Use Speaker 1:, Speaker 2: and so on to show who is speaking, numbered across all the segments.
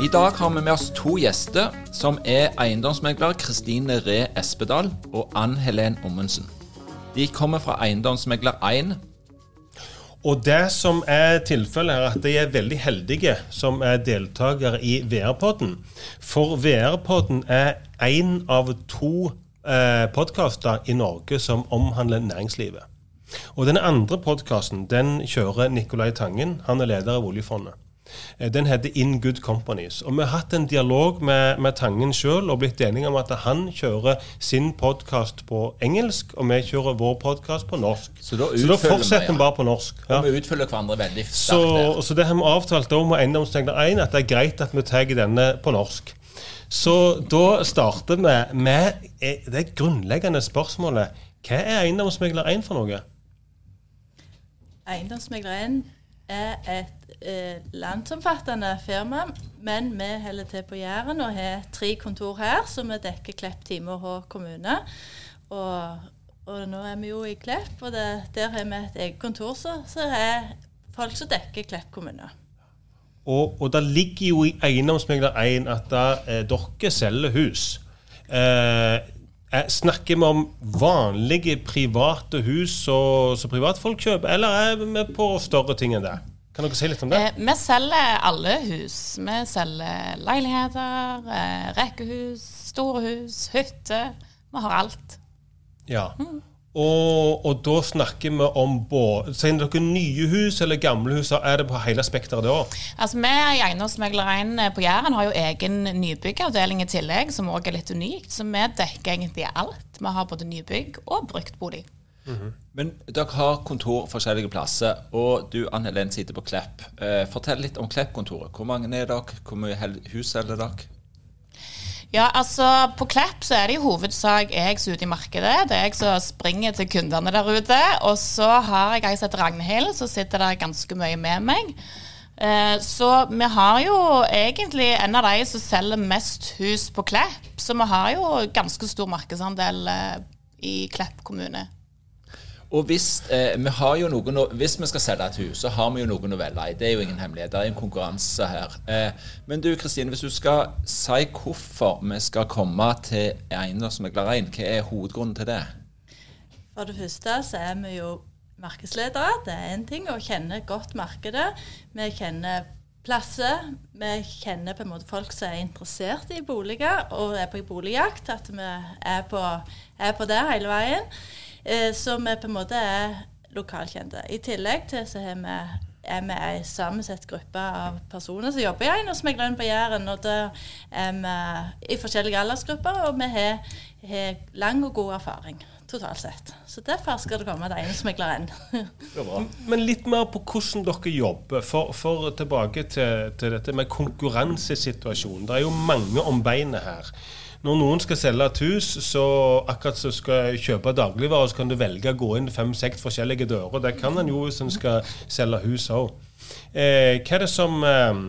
Speaker 1: I dag har vi med oss to gjester, som er eiendomsmegler Kristine Re Espedal og Ann Helen Ommundsen. De kommer fra Eiendomsmegler1.
Speaker 2: Og det som er tilfellet, er at de er veldig heldige som er deltakere i VR-podden. For VR-podden er én av to eh, podkaster i Norge som omhandler næringslivet. Og den andre podkasten den kjører Nicolai Tangen. Han er leder av oljefondet. Eh, den heter In Good Companies. Og Vi har hatt en dialog med, med Tangen sjøl og blitt enige om at han kjører sin podkast på engelsk, og vi kjører vår podkast på norsk.
Speaker 1: Så da,
Speaker 2: så da fortsetter vi bare på norsk.
Speaker 1: Ja. Og vi utfyller hverandre veldig sterkt.
Speaker 2: Så, så, det har vi avtalt om Eiendomstegner 1, at det er greit at vi tar denne på norsk. Så da starter vi med det grunnleggende spørsmålet. Hva er Eiendomsmegler 1 for noe?
Speaker 3: Eiendomsmegler 1 er et eh, landsomfattende firma, men vi holder til på Jæren og har tre kontor her, så vi dekker Klepp, Time og kommune. Og, og, nå er vi jo i Klepp, og det, der har vi et eget kontor, så er folk som dekker Klepp kommune.
Speaker 2: Og, og det ligger jo i Eiendomsmegler 1 at da, eh, dere selger hus. Eh, eh, snakker vi om vanlige private hus som privatfolk kjøper, eller er vi på større ting enn det? Kan dere si litt om det?
Speaker 4: Eh, vi selger alle hus. Vi selger leiligheter, eh, rekkehus, store hus, hytter. Vi har alt.
Speaker 2: Ja. Mm. Og, og, da snakker vi om både Sier dere nye hus eller gamle hus? Er det på hele spekteret da?
Speaker 4: Altså, Vi i Eiendomsmegler1 eh, på Jæren har jo egen nybyggavdeling i tillegg, som òg er litt unikt. Så vi dekker egentlig alt. Vi har både nybygg og bruktbolig.
Speaker 1: Mm -hmm. Men dere har kontor forskjellige plasser, og du Anne Helen sitter på Klepp. Eh, fortell litt om Klepp-kontoret. Hvor mange er dere? Hvor mye hus selger dere?
Speaker 4: Ja, altså På Klepp så er det i hovedsak jeg som er ute i markedet. Det er jeg som springer til kundene der ute. Og så har jeg ei som heter Ragnhild, som sitter der ganske mye med meg. Eh, så vi har jo egentlig en av de som selger mest hus på Klepp. Så vi har jo ganske stor markedsandel eh, i Klepp kommune.
Speaker 1: Og hvis, eh, vi har jo noen, hvis vi skal selge et hus, så har vi jo noen å velge i. Det er jo ingen hemmelighet. Det er en konkurranse her. Eh, men du Kristine, hvis du skal si hvorfor vi skal komme til Eiendomsmegler 1, hva er hovedgrunnen til det?
Speaker 3: For det første så er vi jo markedsledere. Det er én ting å kjenne godt markedet. Vi kjenner plasser. Vi kjenner på en måte folk som er interessert i boliger og er på boligjakt. At vi er på, er på det hele veien. Eh, så på en måte er lokalkjente. I tillegg til så har vi er vi ei sammensatt gruppe av personer som jobber i eiendomsmegleren på Jæren. og det er vi i forskjellige aldersgrupper, og vi har, har lang og god erfaring totalt sett. Så derfor skal det komme et eiendomsmegleren.
Speaker 2: Men litt mer på hvordan dere jobber. For, for tilbake til, til, dette med konkurransesituasjonen. Det er jo mange om beinet her. Når noen skal selge et hus, så akkurat så skal kjøpe dagligvarer, så kan du velge å gå inn fem-seks forskjellige dører. Det kan en jo hvis en skal selge hus òg. Eh, hva er det som eh,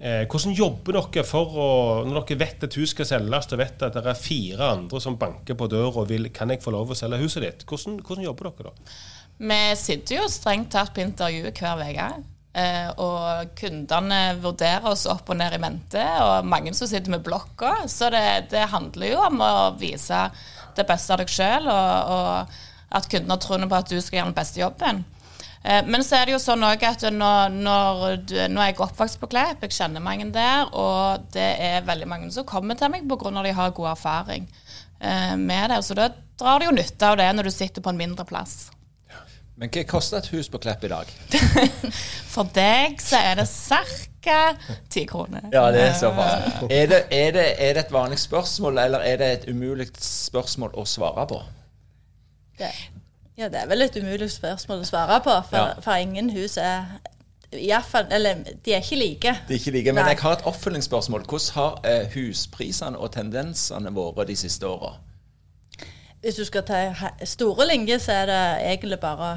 Speaker 2: eh, Hvordan jobber dere for å Når dere vet at hus skal selges, og vet at det er fire andre som banker på døra og vil Kan jeg få lov å selge huset ditt? Hvordan, hvordan jobber dere da?
Speaker 4: Vi sitter jo strengt tatt på intervju hver uke. Eh, og kundene vurderer oss opp og ned i mente, og mange som sitter med blokka. Så det, det handler jo om å vise det beste av deg sjøl, og, og, at kundene tror på at du skal gjøre den beste jobben. Eh, men så er det jo sånn at når, når nå er jeg oppvokst på Klepp, jeg kjenner mange der, og det er veldig mange som kommer til meg pga. de har god erfaring eh, med det. Så da drar de jo nytte av det når du sitter på en mindre plass.
Speaker 1: Men hva koster et hus på Klepp i dag?
Speaker 4: For deg så er det ca. ti kroner.
Speaker 1: Ja, det er såpass. Er det, er, det, er det et vanlig spørsmål, eller er det et umulig spørsmål å svare på?
Speaker 3: Det, ja, det er vel et umulig spørsmål å svare på, for,
Speaker 1: Ja.
Speaker 3: for ingen hus er i hvert fall, Eller de er ikke like.
Speaker 1: De er ikke like, Men
Speaker 3: Nei.
Speaker 1: jeg har et oppfølgingsspørsmål. Hvordan har eh, husprisene og tendensene vært de siste åra?
Speaker 3: Hvis du skal ta store linjer, så er det egentlig bare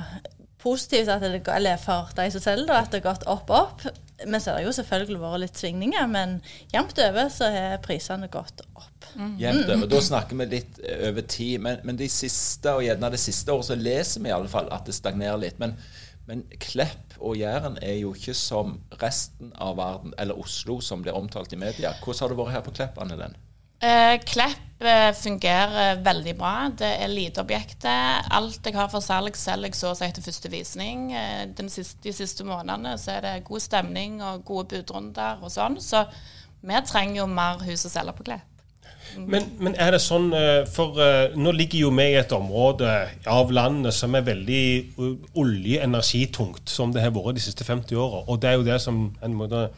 Speaker 3: positivt at det, eller for de som selger, at det har gått opp opp. Men så har det jo selvfølgelig vært litt svingninger. Men jevnt over så har prisene gått opp.
Speaker 1: Jevnt over. Da snakker vi litt eh, over tid. Men, men de siste, og gjerne det siste året, så leser vi i alle fall at det stagnerer litt. Men, men Klepp og Jæren er jo ikke som resten av verden, eller Oslo, som blir omtalt i media. Hvordan har det vært her på Klepp, Anne Den?
Speaker 4: Eh, Klepp eh, fungerer veldig bra. Det er lite objekter. Alt jeg har for salg, selger jeg så å si til første visning. Eh, siste, de siste månedene så er det god stemning og gode budrunder og sånn. Så vi trenger jo mer hus å selge på Klepp.
Speaker 2: Men, men er det sånn eh, For eh, nå ligger jo vi i et område av landet som er veldig olje- olje-energitungt, som det har vært de siste 50 åra. Og det er jo det som en måte,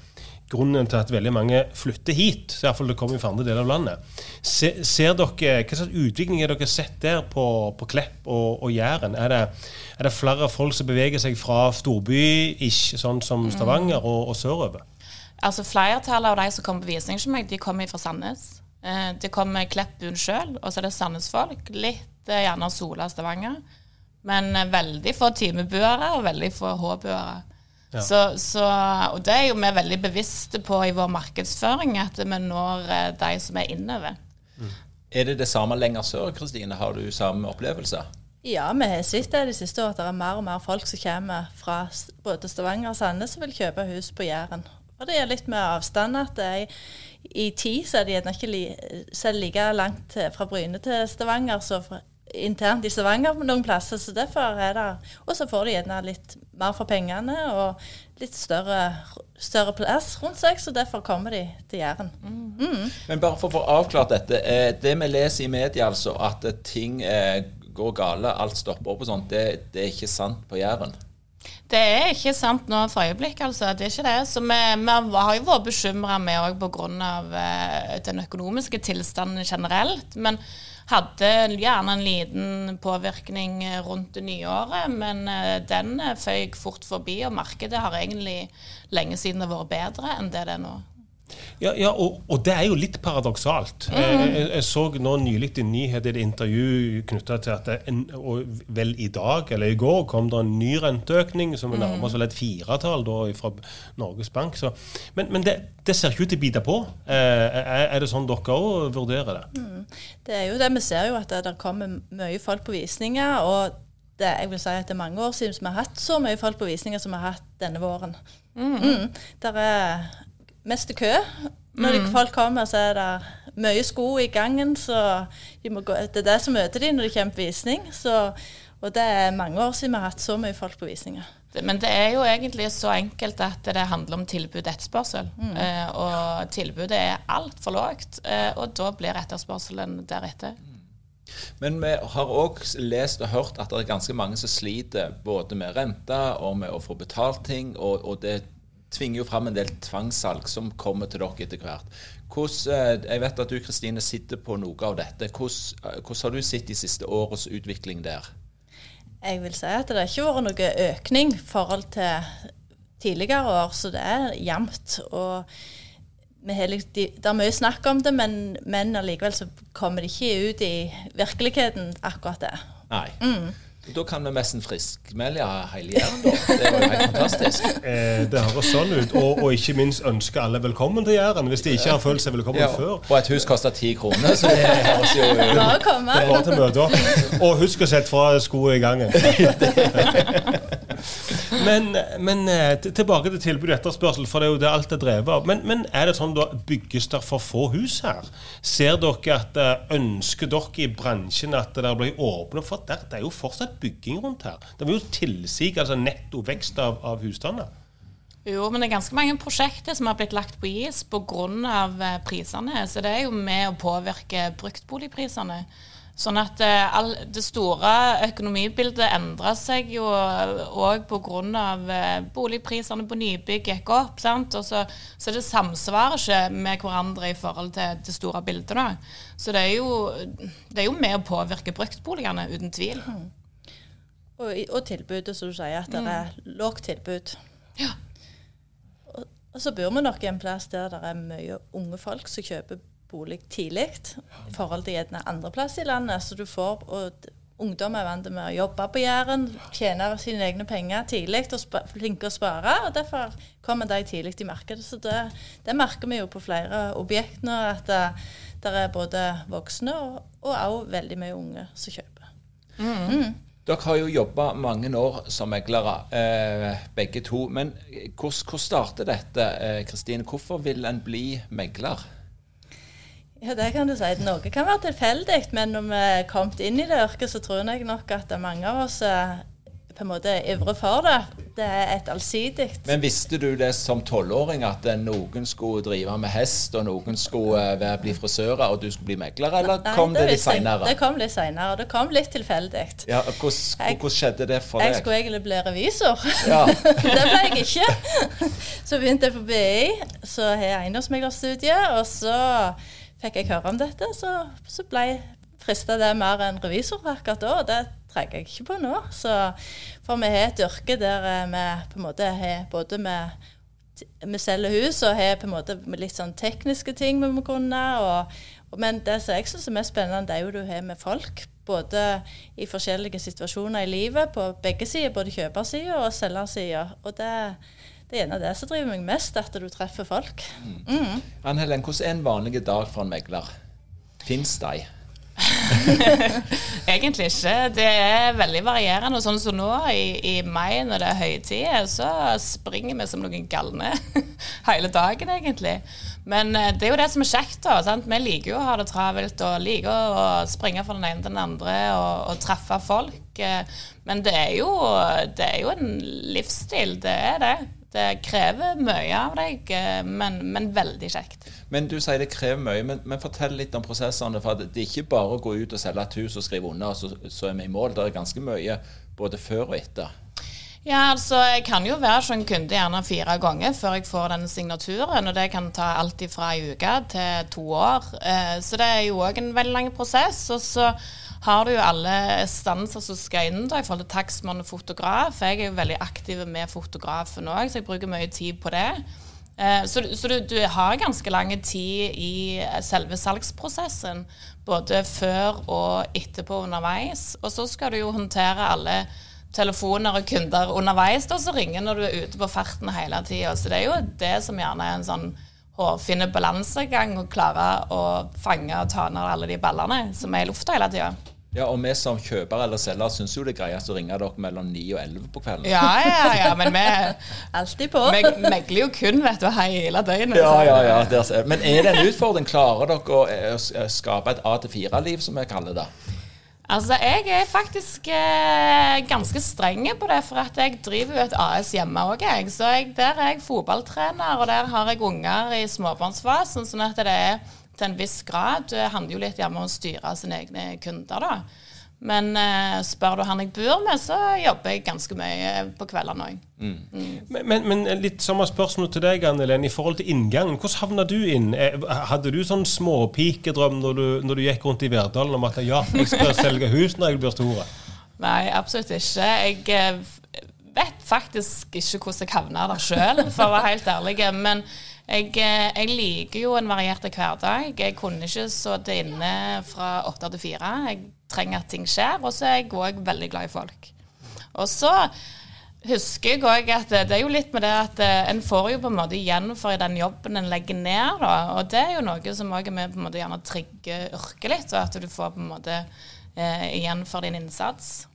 Speaker 2: grunnen til at veldig mange flytter hit. Så i hvert fall det kommer fra andre deler av landet. Se, ser dere, Hva slags utvikling har dere sett der på, på Klepp og, og Jæren? Er det, er det flere folk som beveger seg fra storby, ikke sånn som Stavanger, og, og sørover?
Speaker 4: Altså Flertallet av de som kommer på visning hos meg, de kommer fra Sandnes. Eh, det kommer Kleppbuen sjøl, og så er det Sandnes-folk. Litt eh, gjerne Sola Stavanger. Men eh, veldig få timebuere og veldig få H-buere. Så, så, og det er jo vi veldig bevisste på i vår markedsføring, at vi når eh, de som er innover.
Speaker 1: Er det det samme lenger sør, Kristine? Har du samme opplevelse?
Speaker 3: Ja, vi har sett det de siste årene, at det er mer og mer folk som kommer fra både Stavanger og Sandnes som vil kjøpe hus på Jæren. Og det er litt med avstand at er, i tid så er det gjerne ikke like langt fra Bryne til Stavanger som internt i Stavanger på noen plasser. Så derfor er det Og så får de gjerne litt mer for pengene og litt større, større plass rundt seg, så derfor kommer de til Jæren.
Speaker 1: Men bare for å få avklart dette. Eh, det vi leser i media, altså, at eh, ting eh, går gale, alt stopper opp og sånt, det, det er ikke sant på Jæren?
Speaker 4: Det er ikke sant nå for øyeblikk, altså. Det er ikke det. Så vi, vi har jo vært bekymra med òg pga. Den økonomiske tilstanden generelt. Men hadde gjerne en liten påvirkning eh, rundt det nye året. Men eh, den eh, føyk fort forbi, og markedet har egentlig lenge siden det vært bedre enn det det er nå.
Speaker 2: Ja, ja og, og det er jo litt paradoksalt.
Speaker 4: Mm.
Speaker 2: Eh, Jeg, jeg så nå nylig en nyhet i et intervju knytta til at en, og vel i dag eller i går kom det en ny renteøkning som
Speaker 4: Mm.
Speaker 2: er nærmest vel et firetall fra Norges Bank. Så, men men det, det ser ikke ut til å bite på. Eh, er, er det sånn dere òg vurderer det?
Speaker 3: Det er jo det, Vi ser jo at det, det kommer mye folk på visninger. og det, jeg vil si at det er mange år siden vi har hatt så mye folk på visninger som vi har hatt denne våren. Mm. Der er mest kø. Når mm. folk kommer, så er det mye sko i gangen. så de må gå, Det er det som møter de når de kommer på visning. Så, og det er mange år siden vi har hatt så mye folk på visninger.
Speaker 4: Men det er jo egentlig så enkelt at det handler om tilbud etterspørsel. etterspørsel. Eh, og tilbudet er altfor lågt, eh, og da blir etterspørselen deretter.
Speaker 1: Men vi har òg lest og hørt at det er ganske mange som sliter både med renta og med å få betalt ting, og, og det tvinger jo fram en del tvangssalg som kommer til dere etter hvert. Hvordan, eh, jeg vet at du Kristine, sitter på noe av dette. Hvordan, eh, hvordan har du sett de siste årets utvikling der?
Speaker 3: Jeg vil si at det har ikke vært noe økning i forhold til tidligere år, så det er jevnt. Har det er mye snakk om det, men, men allikevel så kommer det ikke ut i virkeligheten akkurat det.
Speaker 1: Nei. Da kan vi nesten friskmelde hele Jæren, da. Det var jo helt fantastisk.
Speaker 2: Eh, det høres sånn ut. Og, og ikke minst ønske alle velkommen til Jæren, hvis de ikke har følt seg velkommen
Speaker 1: Ja,
Speaker 2: før.
Speaker 1: og et hus koster ti kroner, så det høres jo
Speaker 3: Bare å komme.
Speaker 2: Det er bare til møter. Og husk å sette fra skoene i gangen. Men, men eh, tilbake til tilbud og etterspørsel, for det er jo det alt er drevet av. Men, men er det sånn da, bygges det for få hus her? Ser dere at eh, Ønsker dere i bransjen at det blir åpnet for der, Det er jo fortsatt bygging rundt her. Det vil jo tilsige altså netto vekst av, av husstander.
Speaker 4: Jo, men det er ganske mange prosjekter som har blitt lagt på is pga. prisene. Så det er jo med å påvirke bruktboligprisene. Sånn at eh, all, det store økonomibildet endra seg jo òg pga. Eh, boligprisene på nybygg gikk opp. sant? Og så, så det samsvarer ikke med hverandre i forhold til det store bildet. da. Så det er jo, det er jo med å påvirke bruktboligene, uten tvil. Mm.
Speaker 3: Og, og, tilbudet, som du sier, at det er mm. lågt tilbud. Ja. Og, og, så bor vi nok i en plass der det er mye unge folk som kjøper bolig tidlig i forhold til gjerne andreplass i landet. Så du får og Ungdom er vant med å jobbe på Jæren, tjene sine egne penger tidlig og flinke å spare. og Derfor kommer de tidlig i markedet. Så det, det, merker vi jo på flere objekt nå, at det, det er både voksne og òg veldig mye unge som kjøper.
Speaker 1: Mm. Mm. Dere har jo jobba mange år som meglere, eh, begge to. Men hvordan starter dette, eh, Kristine? Eh, Hvorfor vil en bli megler?
Speaker 3: Ja, det kan du si. Noe kan være tilfeldig, men når vi er kommet inn i det yrket, så tror jeg nok at mange av oss eh, på en måte ivrer for det. Det er et allsidig
Speaker 1: Men visste du det som tolvåring, at noen skulle drive med hest, og noen skulle uh, bli frisører, og du skulle bli megler, eller Nei, kom det, det litt seinere?
Speaker 3: Det kom litt seinere, det kom litt tilfeldig.
Speaker 1: Ja, hvordan, skjedde det for
Speaker 3: deg? Jeg skulle egentlig bli revisor. Ja. det ble jeg ikke. Så begynte jeg på BI, så har jeg eiendomsmeglerstudiet, og så fikk jeg høre om dette, så, så ble frista det mer enn revisor akkurat da. og det trenger jeg ikke på nå. Så, for vi har et yrke der eh, vi på en måte har både med vi selger hus og har på en måte litt sånn tekniske ting vi må kunne. Og, og, men det som jeg syns er mest spennende, det er jo du har med folk. Både i forskjellige situasjoner i livet, på begge sider. Både kjøpersida og selgersida. Og det, det er en av det som driver meg mest, at du treffer folk. Mm.
Speaker 1: Mm. Ann Helen, hvordan er en vanlig dag for en megler? Fins de?
Speaker 4: Egentlig ikke. Det er veldig varierende. Sånn som nå, i, i mai når det er høytid, så springer vi som noen galne hele dagen, egentlig. Men eh, det er jo det som er kjekt. da, sant? Vi liker jo å ha det travelt og liker å springe fra den ene til den andre og, og treffe folk. Eh, men det er, jo, det er jo en livsstil, det er det. Det krever mye av deg, eh, men, men, veldig kjekt.
Speaker 1: Men Du sier det krever mye, men, men, fortell litt om prosessene. for Det er ikke bare å gå ut og selge et hus og skrive under, så, så er vi i mål. Det er ganske mye både før og etter.
Speaker 4: Ja, altså Jeg kan jo være som kunde gjerne fire ganger før jeg får den signaturen. Og det kan ta alt fra ei uke til to år. Eh, så det er jo òg en veldig lang prosess. Og så har du jo alle stanser som skal inn da, i forhold til takstmann og fotograf. Jeg er jo veldig aktiv med fotografen òg, så jeg bruker mye tid på det. Eh, så, så du, du, har ganske lang tid i selve salgsprosessen, både før og etterpå underveis. Og så skal du jo håndtere alle telefoner og kunder underveis da, som ringer når du er ute på farten hele tida. Så det er jo det som gjerne er en sånn hårfin balansegang, og klare å fange og ta ned alle de ballene som er i lufta hele tida.
Speaker 1: Ja, og vi som kjøper eller selger syns jo det er greiest å ringe dere mellom 9 og 11 på kvelden.
Speaker 4: Ja, ja, ja, men vi
Speaker 3: Alltid på.
Speaker 4: Vi megler jo kun vet du, hele døgnet.
Speaker 1: Ja, ja, ja. Er, men er det en utfordring? Klarer dere å, å skape et A-4-liv, som vi kaller det?
Speaker 4: Altså, Jeg er faktisk eh, ganske streng på det, for at jeg driver jo et AS hjemme òg. Så jeg, der er jeg fotballtrener, og der har jeg unger i småbarnsfasen. sånn at det er til en viss grad. Det handler jo litt om å styre sine egne kunder, da. Men uh, spør du han jeg bor med, så jobber jeg ganske mye på kveldene òg. Mm.
Speaker 2: Mm. Men, men, litt samme spørsmål til deg, Annelen. I forhold til inngangen, hvordan havna du inn? Eh, hadde du sånn småpikedrøm når du, når du gikk rundt i Verdalen om at ja, jeg skal selge hus når jeg blir stor?
Speaker 4: Nei, absolutt ikke. Jeg eh, vet faktisk ikke hvordan jeg havna der sjøl, for å være helt ærlig. Men jeg, eh, jeg, liker jo en variert hverdag. Jeg kunne ikke sittet inne fra åtte til fire. Jeg trenger at ting skjer. Og så er jeg òg veldig glad i folk. Og så husker jeg òg at det er jo litt med det at eh, en får jo på en måte igjen for den jobben en legger ned. Da. Og det er jo noe som òg er med på en måte gjerne trigger yrket litt, og at du får på en måte eh, igjen for din innsats.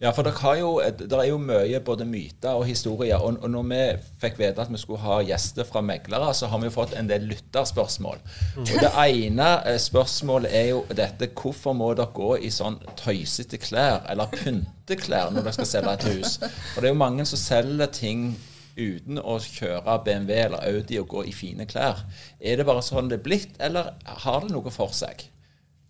Speaker 1: Ja, for det, har jo, det er jo mye både myter og historier. Og, og, når vi fikk vite at vi skulle ha gjester fra meglere, så har vi jo fått en del lytterspørsmål. Og det ene eh, spørsmålet er jo dette Hvorfor må dere gå i sånn tøysete klær, eller pynteklær, når dere skal selge et hus? For det er jo mange som selger ting uten å kjøre BMW eller Audi og gå i fine klær. Er det bare sånn det er blitt, eller har det noe for seg?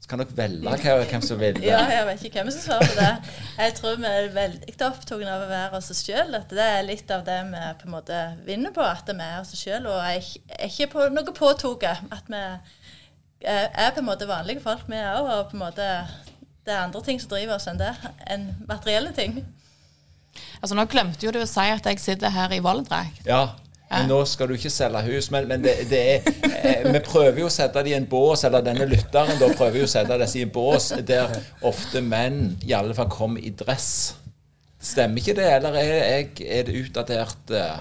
Speaker 1: Kan dere velge hva- hvem som vil det?
Speaker 3: Ja, jeg vet ikke hvem som svarer på det. Jeg tror vi er veldig opptatt av å være oss sjøl. At det er litt av det vi på en måte vinner på, at vi er oss sjøl. Og er ikke- ikke på noe påtatt. At vi er på en måte vanlige folk, vi òg. Og på en måte det er andre ting som driver oss enn det. Enn materielle ting.
Speaker 4: Altså, nå glemte jo du å si at jeg sitter her i Vold-drakt.
Speaker 1: Ja, nå skal du ikke selge hus. Men, men det, det er, eh, vi prøver jo å sette det i en bås, eller denne lytteren da prøver jo å sette disse i en bås der ofte menn i alle fall kommer i dress. Stemmer ikke det, eller er, jeg, er det utdatert uh,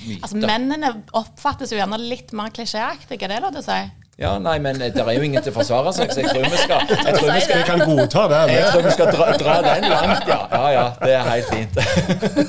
Speaker 1: myte?
Speaker 4: Altså, mennene oppfattes jo gjerne litt mer klisjéaktige, er det lov til å si?
Speaker 1: Ja, nei, men det er jo ingen til å forsvare seg, så jeg tror vi skal, jeg tror vi skal,
Speaker 2: Vi kan godta det.
Speaker 1: jeg tror vi skal dra, dra den langt, ja. Ja ja, det er helt fint.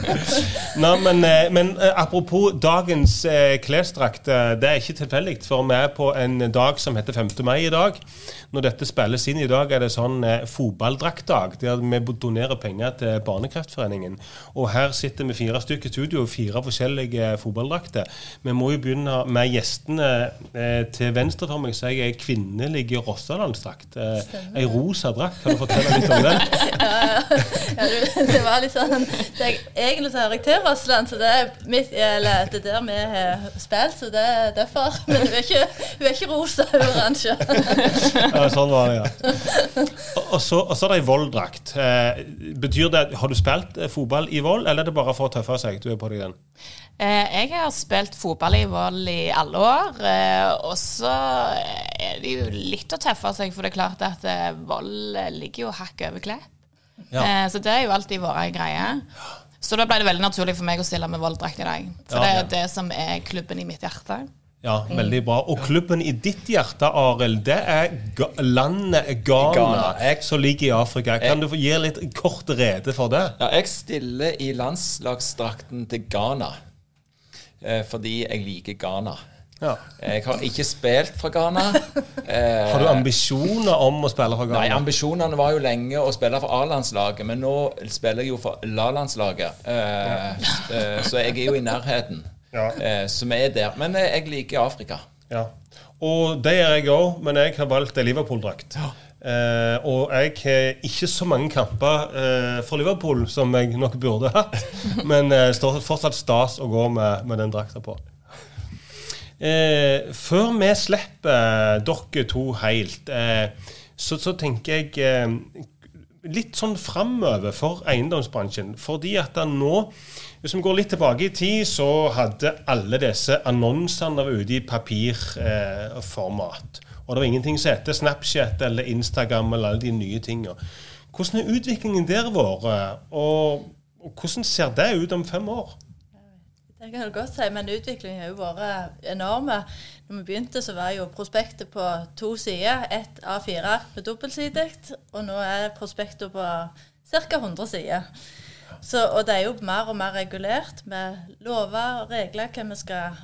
Speaker 2: Nei, men, eh, men eh, apropos dagens eh, klesdrakt. eh, Det er ikke tilfeldig, for vi er på en dag som heter 5. mai i dag. Når dette spilles inn i dag, er det sånn eh, fotballdraktdag, der vi donerer penger til Barnekreftforeningen. Og her sitter vi fire stykker i studio, fire forskjellige fotballdrakter. Vi må jo begynne med gjestene. Eh, til venstre for meg så jeg er kvinnelig Rossalandsdrakt. Eh, ei rosa drakt. Kan du fortelle litt om den?
Speaker 3: Ja, du, det var litt sånn det er, Egentlig så hører jeg til Rossland, så det er, mitt, eller, det er der vi har spilt, så det er derfor. Men hun er ikke, hun er ikke rosa, hun er oransje.
Speaker 2: Ja, sånn var det, ja. Og, så, og så er det ei Vold-drakt. Eh, betyr det, Har du spilt eh, fotball i Vold, eller er det bare for å tøffe seg? Du er på deg den?
Speaker 4: Eh, jeg har spilt fotball i Vold i alle år, eh, og så er det jo litt å tøffe seg, for det er klart at eh, Vold ligger jo hakk over Klepp.
Speaker 2: Ja.
Speaker 4: Eh, så det er jo alltid vært ei greie. Så da ble det veldig naturlig for meg å stille med Vold-drakt i dag. For
Speaker 2: Ja.
Speaker 4: det er det som er klubben i mitt hjerte.
Speaker 2: Ja, veldig bra. Og klubben i ditt hjerte, Arild, det er ga landet Ghana,
Speaker 1: Ghana. Jeg-
Speaker 2: som ligger i Afrika. Kan du få gi litt kort rede for det?
Speaker 1: Ja, jeg stiller i landslagsdrakten til Ghana, fordi jeg liker Ghana.
Speaker 2: Ja.
Speaker 1: Jeg har ikke spilt fra Ghana. Eh,
Speaker 2: Har du ambisjoner om å spille fra Ghana?
Speaker 1: Nei, ambisjonene var jo lenge å spille for A-landslaget, men nå spiller jeg jo for La-landslaget. Eh, eh, så jeg er jo i nærheten.
Speaker 2: Ja.
Speaker 1: Eh, så vi er der. Men eh, jeg liker Afrika.
Speaker 2: Ja. Og det gjør jeg òg, men jeg har valgt en Liverpool-drakt. Eh, og jeg har ikke så mange kamper uh, for Liverpool som jeg nok burde hatt. Men eh, står fortsatt stas å gå med, med den drakta på. Eh, før vi slipper dere to helt, så, så tenker jeg litt sånn framover for eiendomsbransjen. Fordi at nå, hvis vi går litt tilbake i tid, så hadde alle disse annonsene vært ute i papirformat. Og det var ingenting som heter Snapchat eller Instagram eller alle de nye tingene. Hvordan er utviklingen der vært, og, og hvordan ser det ut om fem år?
Speaker 3: Det kan du godt si, men utviklingen har jo vært enorme. Når vi begynte, så var jo prospektet på to sider. Ett A4-ark med dobbeltsidig, og nå er prospektet på ca. 100 sider. Så, og det er jo mer og mer regulert med lover og regler hva vi skal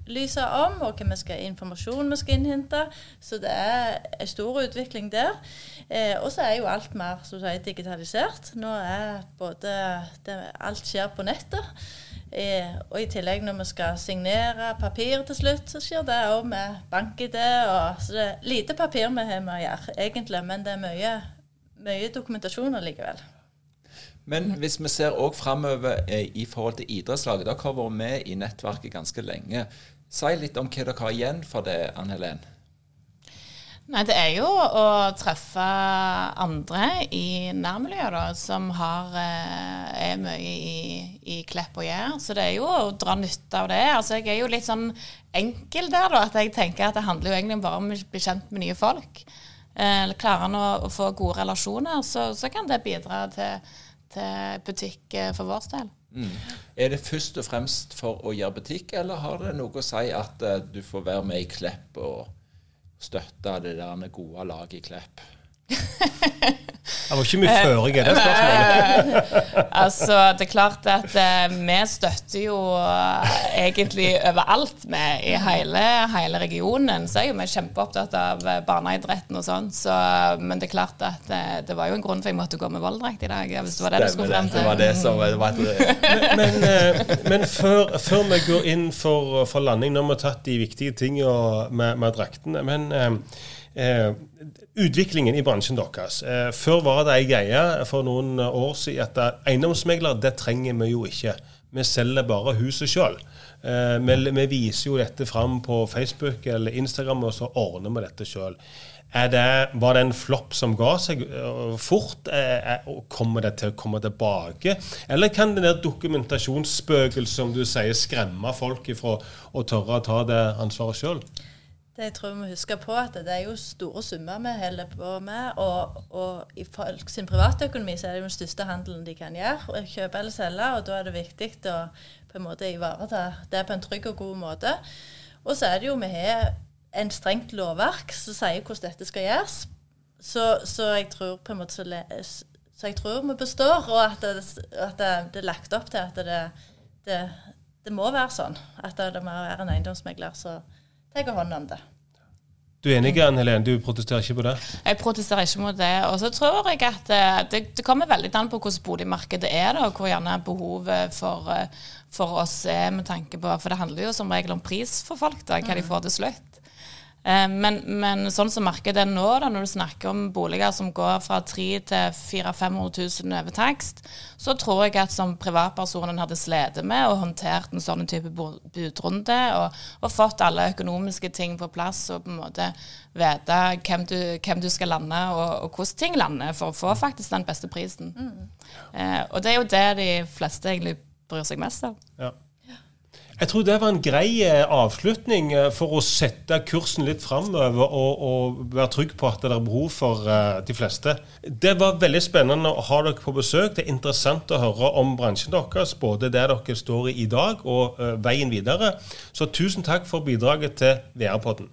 Speaker 3: opplyse om, og hva skal, informasjon vi skal innhente. Så det er en stor utvikling der. Eh, og så er jo alt mer som sier, digitalisert. Nå er både det, Alt skjer på nettet. Eh, og i tillegg når vi skal signere papir til slutt, så skjer det òg med bank-ID. Så det er lite papir vi har med å gjøre, egentlig, men det er mye, mye dokumentasjon allikevel.
Speaker 1: Men hvis vi ser òg framover eh, i forhold til idrettslaget Dere har vært med i nettverket ganske lenge. Si litt om hva dere har igjen for det, Ann Helen.
Speaker 4: Nei, det er jo å treffe andre i nærmiljøet, da, som har, eh, er mye i, i Klepp og Jær. Så det er jo å dra nytte av det. Altså, jeg er jo litt sånn enkel der, da, at jeg tenker at det handler jo egentlig bare om å bli kjent med nye folk. Eh, klarer han å, å få gode relasjoner, så, så kan det bidra til, til butikk eh, for vår del.
Speaker 1: Mm. Er det først og fremst for å gjøre butikk, eller har det noe å si at eh, du får være med i Klepp og støtte det der gode laget i Klepp?
Speaker 2: Det var ikke mye føring i det spørsmålet.
Speaker 4: Altså, det er klart at eh, vi støtter jo eh, egentlig overalt med i hele, hele regionen. Så er jo vi kjempeopptatt av eh, barneidretten og sånn. Så, men det er klart at eh, det var jo en grunn for jeg måtte gå med volddrakt i dag. Hvis det var det du skulle frem
Speaker 1: det
Speaker 4: til.
Speaker 1: var det som det var et,
Speaker 2: Men, eh, men før, før vi går inn for, for landing, nå har vi tatt de viktige tingene med, med draktene. Men eh, eh, utviklingen i bransjen deres. Eh, før var det ei greie for noen år siden at eh, eiendomsmegler det trenger vi jo ikke. Vi selger bare huset sjøl. Eh, vi, vi, viser jo dette fram på Facebook eller Instagram, og så ordner vi dette sjøl. var det en flopp som ga seg uh, fort? Uh, kommer det til å komme tilbake? Eller kan det der dokumentasjonsspøkelset som du sier, skremme folk ifra å tørre å ta det ansvaret sjøl?
Speaker 3: Det jeg tror vi må huske på at det er jo store summer vi holder på med. Og, og i folk sin privatøkonomi så er det jo den største handelen de kan gjøre. Kjøpe eller selge. Og da er det viktig å på en måte ivareta det på en trygg og god måte. Og så er det jo vi har en strengt lovverk som sier hvordan dette skal gjøres. Så, så, jeg tror på en måte så, så jeg tror vi består, og at det, at det, det er lagt opp til at det, det, det må være sånn. At det må være en eiendomsmegler som tar hånd om det.
Speaker 2: Du er enig, Ann Helene? Du protesterer ikke på det?
Speaker 4: Jeg protesterer ikke mot det. Og så tror jeg at eh, det, det, kommer veldig an på hvordan boligmarkedet er, da, og hvor gjerne behovet for, eh, for oss er med tanke på For det handler jo som regel om pris for folk, da, hva de får til slutt. Eh, men, men, sånn som markedet er nå, da, når du snakker om boliger som går fra 300 til 400 500 000 over takst, så tror jeg at som privatpersonen hadde slitt med og håndtert en sånn type budrunde og, og, fått alle økonomiske ting på plass og på en måte vite hvem du, hvem du skal lande og, og, hvordan ting lander for å få faktisk den beste prisen. Mm. Eh, og det er jo det de fleste egentlig bryr seg mest om. Ja.
Speaker 2: Jeg tror det var en grei eh, avslutning eh, for å sette kursen litt framover og, og, være trygg på at det er behov for uh, de fleste. Det var veldig spennende å ha dere på besøk. Det er interessant å høre om bransjen deres, både der dere står i i dag og veien videre. Så tusen takk for bidraget til VR-podden.